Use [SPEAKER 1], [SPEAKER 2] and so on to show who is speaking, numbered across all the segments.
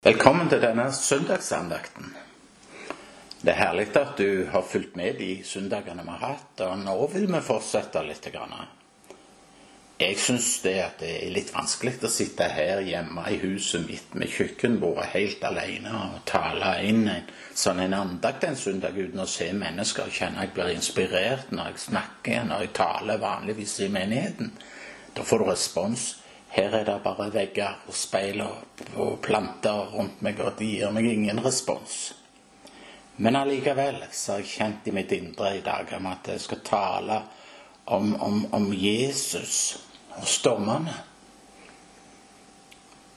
[SPEAKER 1] Velkommen til denne søndagsandakten. Det er herlig at du har fulgt med de søndagene vi har hatt, og nå vil vi fortsette litt. Jeg syns det, det er litt vanskelig å sitte her hjemme i huset mitt med kjøkkenbordet helt alene og tale inn en sånn en andakt en søndag uten å se mennesker og kjenne jeg blir inspirert når jeg snakker, når jeg taler vanligvis i menigheten. Da får du respons. Her er det bare vegger og speil og planter rundt meg, og de gir meg ingen respons. Men allikevel så har jeg kjent i mitt indre i dag om at jeg skal tale om, om, om Jesus og stormene.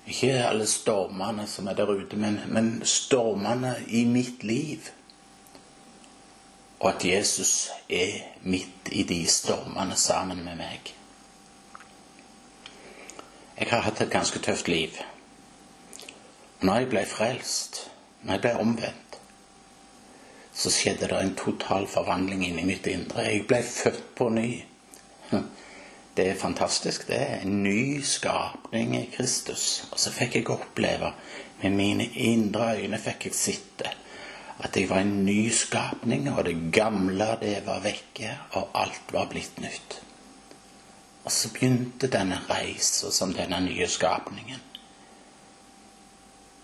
[SPEAKER 1] Ikke alle stormene som er der ute, men, men stormene i mitt liv. Og at Jesus er midt i de stormene sammen med meg. Jeg har hatt et ganske tøft liv. Når jeg ble frelst, når jeg ble omvendt, så skjedde det en total forvandling inni mitt indre. Jeg ble født på ny. Det er fantastisk. Det er en ny skapning i Kristus. Og så fikk jeg oppleve, med mine indre øyne fikk jeg sitte, at jeg var en ny skapning, og det gamle, det var vekke, og alt var blitt nytt. Og så begynte denne reisa som denne nye skapningen.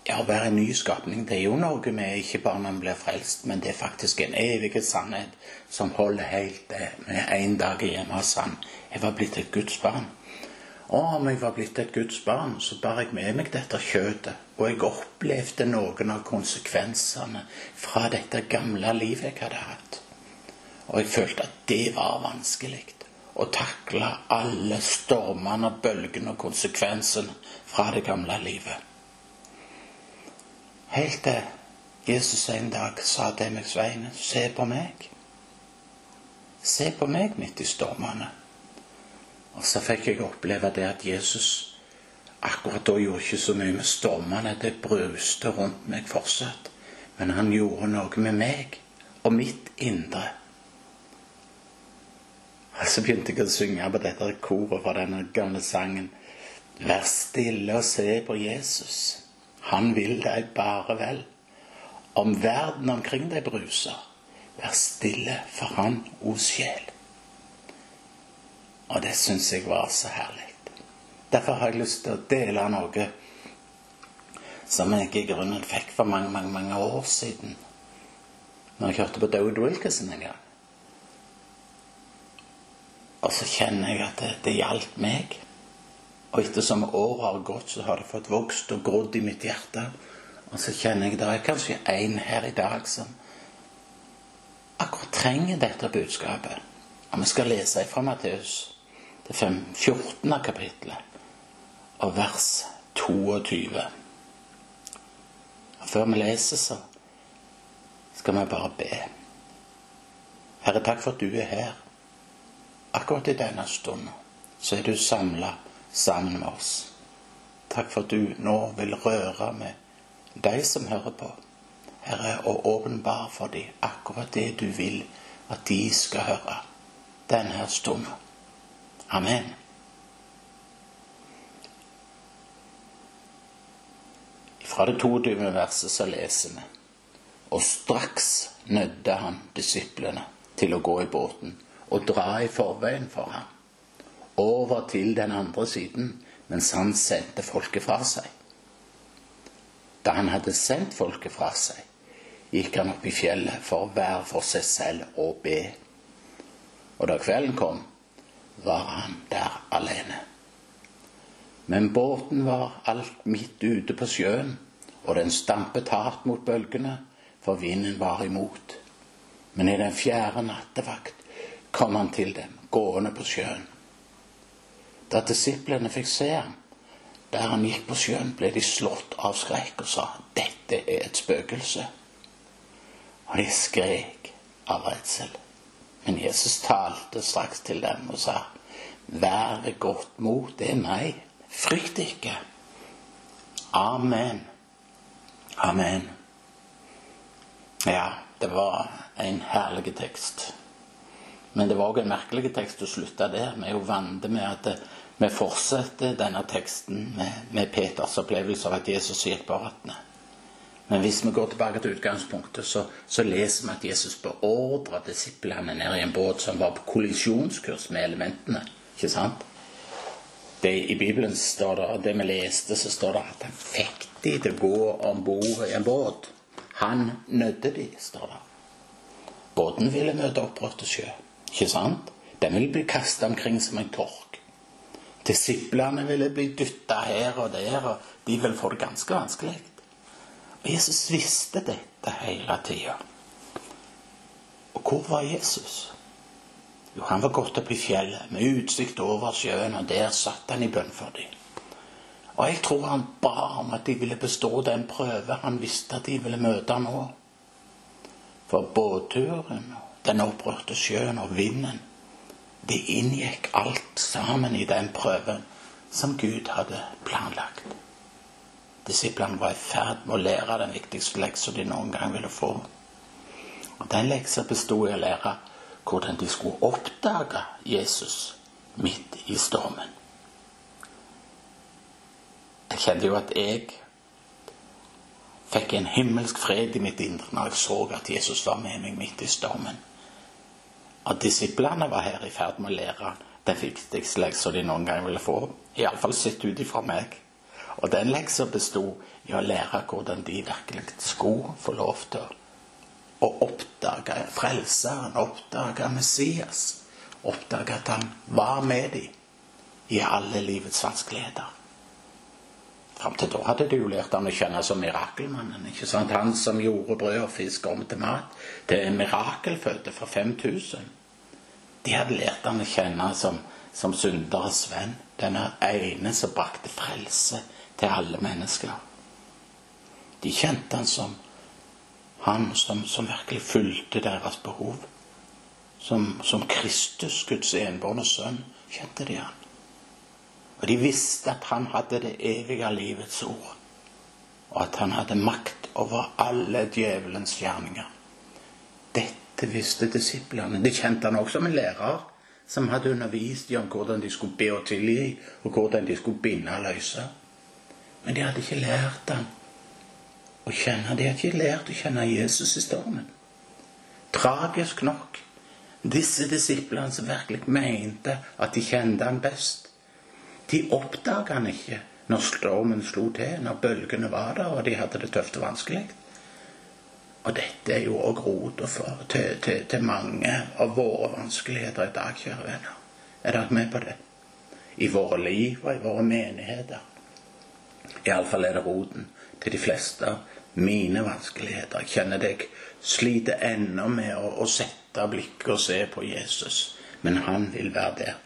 [SPEAKER 1] Ja, å være en ny skapning, det er jo noe med ikke bare man blir frelst, men det er faktisk en evig sannhet som holder helt med en dag hjemme hos han. Jeg var blitt et Guds barn. Og om jeg var blitt et Guds barn, så bar jeg med meg dette kjøttet. Og jeg opplevde noen av konsekvensene fra dette gamle livet jeg hadde hatt. Og jeg følte at det var vanskelig å takle alle stormene, bølgene og konsekvensene fra det gamle livet. Helt til Jesus en dag sa til meg, Svein, se på meg. Se på meg midt i stormene. Og så fikk jeg oppleve det at Jesus akkurat da gjorde ikke så mye med stormene. Det bruste rundt meg fortsatt. Men han gjorde noe med meg og mitt indre. Og så begynte jeg å synge på dette koret fra denne gamle sangen. Vær stille og se på Jesus. Han vil deg bare vel. Om verden omkring deg bruser, vær stille for han, o sjel. Og det syns jeg var så herlig. Derfor har jeg lyst til å dele noe som jeg i grunnen fikk for mange, mange, mange år siden. Når jeg hørte på David Wilkinson en gang. Og så kjenner jeg at det, det gjaldt meg. Og ettersom året har gått, så har det fått vokst og grodd i mitt hjerte. Og så kjenner jeg det er kanskje en her i dag som akkurat trenger dette budskapet. Og vi skal lese fra Matteus, det 14. kapittelet, og vers 22. Og før vi leser, så skal vi bare be. Herre, takk for at du er her akkurat i denne stunden så er du samla sammen med oss. Takk for at du nå vil røre med de som hører på, Herre, og åpenbar for dem akkurat det du vil at de skal høre denne stunden. Amen. Fra det 22. verset så leser vi Og straks nødde han disiplene til å gå i båten og dra i forveien for ham, over til den andre siden, mens han sendte folket fra seg. Da han hadde sendt folket fra seg, gikk han opp i fjellet for å være for seg selv og be. Og da kvelden kom, var han der alene. Men båten var alt midt ute på sjøen, og den stampet hardt mot bølgene, for vinden var imot. Men i den fjerde nattevakt kom han til dem, gående på sjøen. Da disiplene fikk se ham der han gikk på sjøen, ble de slått av skrekk og sa dette er et spøkelse. Og de skrek av redsel. Men Jesus talte straks til dem og sa, Vær ved godt mot, det er meg. Frykt ikke. Amen. Amen. Ja, det var en herlig tekst. Men det var òg en merkelig tekst å slutte der. Vi er jo vant med at vi fortsetter denne teksten med, med Peters opplevelse av at Jesus gikk på vannet. Men hvis vi går tilbake til utgangspunktet, så, så leser vi at Jesus beordra disiplene ned i en båt som var på kollisjonskurs med elementene. Ikke sant? Det, I Bibelen står det, det vi leste, så står det at han fikk de til å gå om bord i en båt. Han nødde de, står det. Båten ville møte opprørte sjø. Ikke sant? Den ville bli kasta omkring som en tork. Disiplene ville bli dytta her og der, og de ville få det ganske vanskelig. Og Jesus visste dette hele tida. Og hvor var Jesus? Jo, han var gått opp i fjellet med utsikt over sjøen, og der satt han i bønn for dem. Og jeg tror han ba om at de ville bestå den prøve han visste at de ville møte nå. For båtturen, den opprørte sjøen og vinden, det inngikk alt sammen i den prøven som Gud hadde planlagt. Disiplene var i ferd med å lære den viktigste leksa de noen gang ville få. Og Den leksa bestod i å lære hvordan de skulle oppdage Jesus midt i stormen. Jeg kjente jo at jeg fikk en himmelsk fred i mitt indre når jeg så at Jesus var med meg midt i stormen. At disiplene var her i ferd med å lære den viktigste leksa de noen gang ville få. Iallfall sett ut ifra meg. Og den leksa besto i å lære hvordan de virkelig skulle få lov til å oppdage Frelseren, oppdage Messias, oppdage at han var med dem i alle livets vanskeligheter. Fram til da hadde de jo lært han å kjenne som mirakelmannen. ikke sant? Han som gjorde brød og fisk om til mat. Det er mirakelfødte for 5000. De hadde lært han å kjenne som, som synderes venn. Denne ene som brakte frelse til alle mennesker. De kjente han som han som, som virkelig fulgte deres behov. Som, som Kristus, Guds enbårne sønn, kjente de han. Og de visste at han hadde det evige livets ord, og at han hadde makt over alle djevelens gjerninger. Dette visste disiplene. De kjente han også som en lærer som hadde undervist dem om hvordan de skulle be og tilgi, og hvordan de skulle binde og løse. Men de hadde ikke lært ham å kjenne. De hadde ikke lært å kjenne Jesus i stormen. Tragisk nok. Disse disiplene som virkelig mente at de kjente han best, de oppdaga han ikke når stormen slo til, når bølgene var der og de hadde det tøft og vanskelig. Og dette er jo òg rota til, til, til, mange av våre vanskeligheter i dag, kjære venner. Er dere med på det? I våre liv og i våre menigheter. Iallfall er det roten til de fleste mine vanskeligheter. Jeg kjenner deg sliter ennå med å, å sette blikket og se på Jesus, men han vil være der.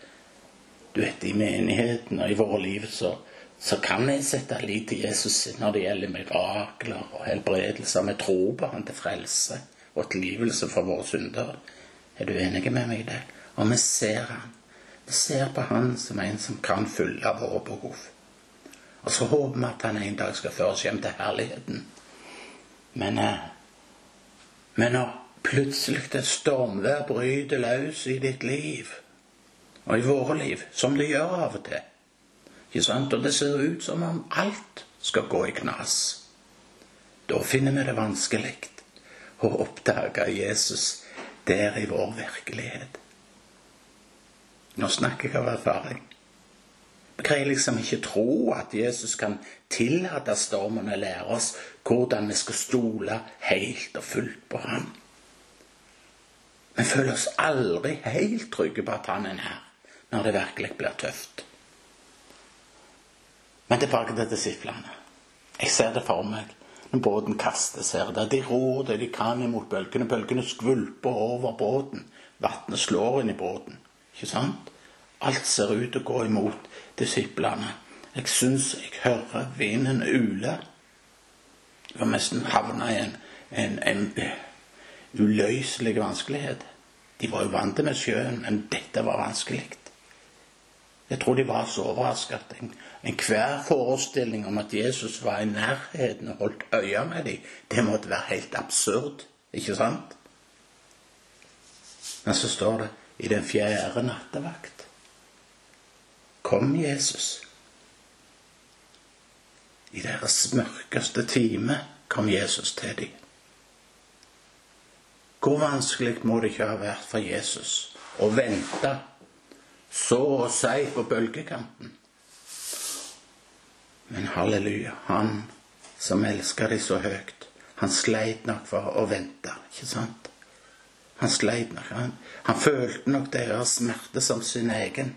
[SPEAKER 1] Du vet, i menigheten og i våre liv så, så kan jeg sette lit til Jesus når det gjelder mirakler og helbredelser. Vi tror på han til frelse og tilgivelse for våre synder. Er du enig med meg i det? Og vi ser han. Vi ser på han som en som kan fylle våre behov. Og så håper vi at han en dag skal føre oss hjem til herligheten. Men, eh, men når plutselig et stormvær bryter løs i ditt liv, og i våre liv, som det gjør av og til, ikke sant? og det ser ut som om alt skal gå i knas, da finner vi det vanskelig å oppdage Jesus der i vår virkelighet. Nå snakker jeg av erfaring. Jeg greier liksom ikke tro at Jesus kan tillate stormen å lære oss hvordan vi skal stole helt og fullt på ham. Vi føler oss aldri helt trygge på at han er nær når det virkelig blir tøft. Men tilbake til disiplene. Jeg ser det for meg når båten kastes her. Der de ror det de kan imot bølgene. Bølgene skvulper over båten. Vannet slår inn i båten. Ikke sant? Alt ser ut til å gå imot disiplene. Jeg syns jeg hører vinden ule. Jeg var nesten havna i en, en, en uløselig vanskelighet. De var jo vant med sjøen, men dette var vanskelig. Jeg tror de var så overrasket at en forestilling om at Jesus var i nærheten og holdt øye med dem, det måtte være helt absurd. Ikke sant? Men så står det i den fjerde nattevakt kom Jesus. I deres mørkeste time kom Jesus til dem. Hvor vanskelig må det ikke ha vært for Jesus å vente så å si på bølgekanten? Men halleluja, han som elsker de så høyt, han sleit nok for å vente, ikke sant? Han sleit nok. Han, han følte nok deres smerte som sin egen.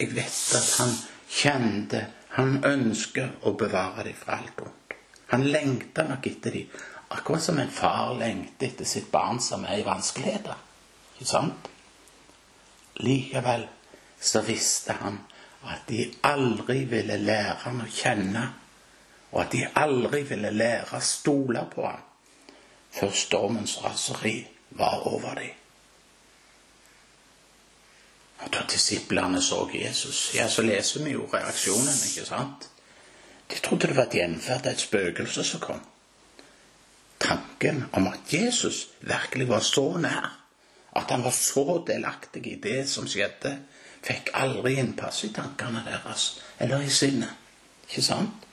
[SPEAKER 1] Jeg vet at han kjente Han ønsker å bevare dem fra alt vondt. Han lengta nok etter dem, akkurat som en far lengter etter sitt barn som er i vanskeligheter. Ikke sant? Likevel så visste han at de aldri ville lære han å kjenne, og at de aldri ville lære å stole på ham før stormens raseri var over dem. Og da disiplene så Jesus, ja, så leser vi jo reaksjonen, ikke sant? De trodde det var et gjenferd, et spøkelse som kom. Tanken om at Jesus virkelig var så nær, at han var så delaktig i det som skjedde, fikk aldri innpass i tankene deres eller i sinnet. Ikke sant?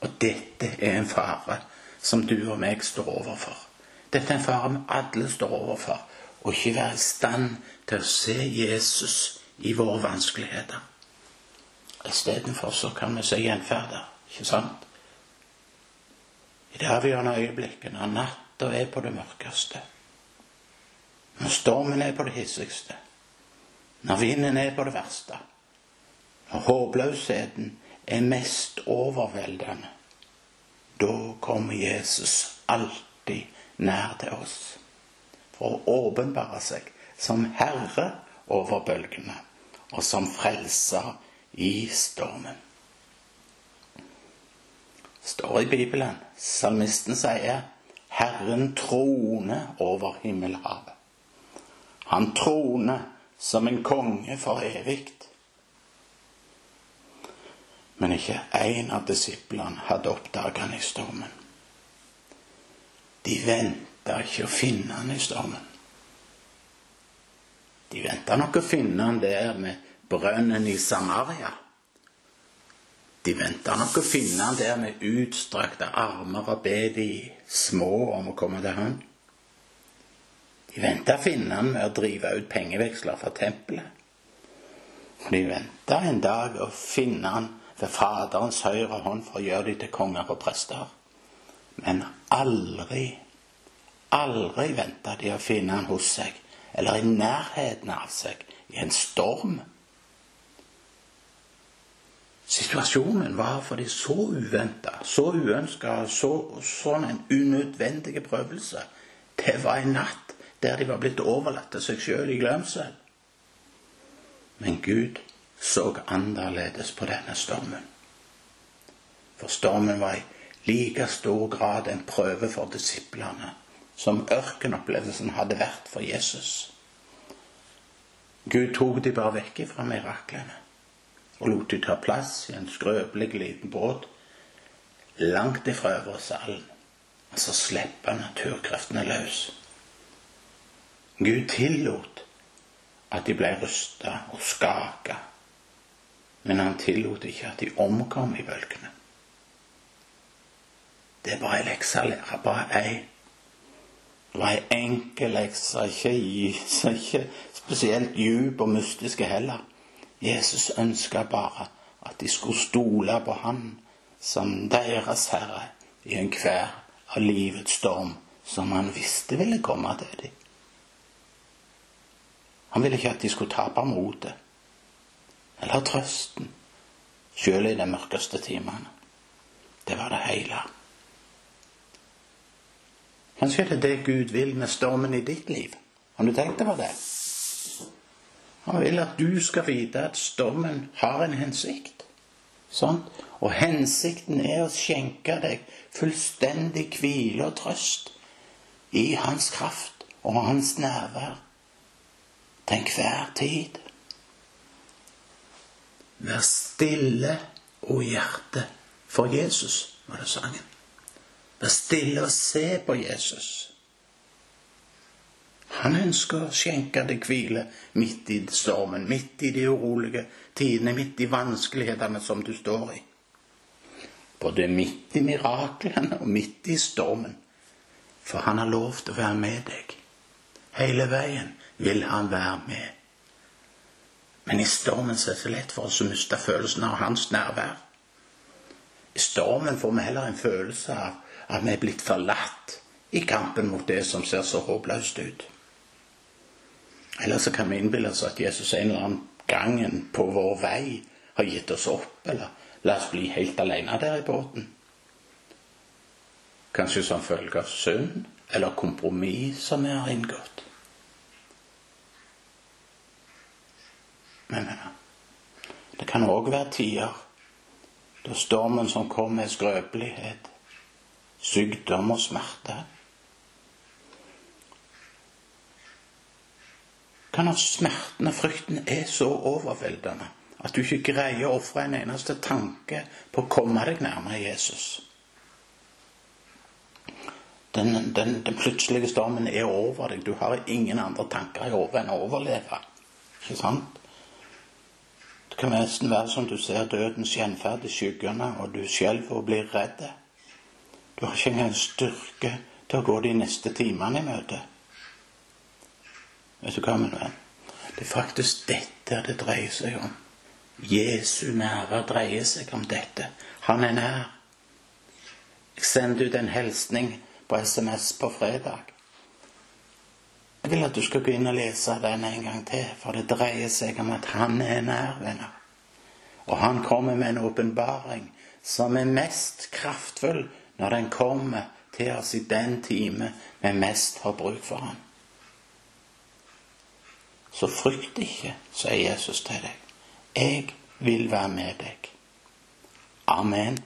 [SPEAKER 1] Og dette er en fare som du og meg står overfor. Dette er en fare vi alle står overfor og ikke være i stand til å se Jesus i våre vanskeligheter. Istedenfor så kan vi se gjenferder, ikke sant? I det avgjørende øyeblikket, når natta er på det mørkeste, når stormen er på det hissigste, når vinden er på det verste, når håpløsheten er mest overveldende, da kommer Jesus alltid nær til oss for å åpenbare seg som herre over bølgene og som frelser i stormen. står i Bibelen. Salmisten sier Herren trone over himmelhavet. Han troner som en konge for evig. Men ikke én av disiplene hadde oppdaget han i stormen. De venta ikke å finne han i stormen. De venta nok å finne han der med brønnen i Samaria. De venta nok å finne han der med utstrakte armer og be de små om å komme til han. De venta å finne han med å drive ut pengeveksler fra tempelet. De venta en dag å finne han ved Faderens høyre hånd for å gjøre dem til konger og prester. Men aldri Aldri venta de å finne han hos seg, eller i nærheten av seg, i en storm. Situasjonen var for de så uventa, så uønska, så, sånn en unødvendig prøvelse. Det var en natt der de var blitt overlatt til seg sjøl i glemsel. Men Gud så annerledes på denne stormen. For stormen var i like stor grad en prøve for disiplene som ørkenopplevelsen hadde vært for Jesus. Gud tok de bare vekk fra miraklene og lot de ta plass i en skrøpelig liten båt langt ifra salen. Og så slippe naturkreftene løs. Gud tillot at de ble rysta og skaka, men han tillot ikke at de omkom i bølgene. Det er bare ei lekse å lære, bare ei. Det var ei enkel lekse, ikke, ikke spesielt djup og mystiske heller. Jesus ønska bare at de skulle stole på Han som deres herre i enhver av livets storm som han visste ville komme til dem. Han ville ikke at de skulle tape motet eller trøsten, sjøl i de mørkeste timene. Det var det hele. Kanskje er det det Gud vil med stormen i ditt liv. Om du tenkte på det? Han vil at du skal vite at stormen har en hensikt. Sånn? Og hensikten er å skjenke deg fullstendig hvile og trøst i hans kraft og hans nærvær til enhver tid. Vær stille og hjerte for Jesus, var det sangen. Vær stille og se på Jesus. Han ønsker å skjenke deg hvile midt i stormen, midt i de urolige tidene, midt i vanskelighetene som du står i. Både midt i miraklene og midt i stormen. For han har lovt å være med deg. Hele veien vil han være med. Men i stormen så er det så lett for oss å miste følelsen av hans nærvær. I stormen får vi heller en følelse av at vi er blitt forlatt i kampen mot det som ser så håpløst ut. Eller så kan vi innbille oss at Jesus en eller annen gangen på vår vei har gitt oss opp, eller la oss bli helt alene der i båten. Kanskje som følge av synd eller kompromiss som vi har inngått. Men det kan òg være tider da stormen som kommer, er skrøpelighet, sykdom og smerte. Kan at smerten og frykten er så overveldende at du ikke greier å ofre en eneste tanke på å komme deg nærmere Jesus. Den, den, den, plutselige stormen er over deg. Du har ingen andre tanker i hodet enn å overleve. Ikke sant? Kan nesten være som du ser dødens gjenferd i skyggene, og du skjelver og blir redd. Du har ikke engang styrke til å gå de neste timene i møte. Vet du hva, min venn? Det er faktisk dette det dreier seg om. Jesu nærvær dreier seg om dette. Han er nær. Jeg sender ut en hilsning på SMS på fredag. Jeg vil at du skal inn og lese den en gang til, for det dreier seg om at han er nær, venner. Og han kommer med en åpenbaring som er mest kraftfull når den kommer til oss i den time vi mest har bruk for han. Så frykt ikke, sier Jesus til deg. Jeg vil være med deg. Amen.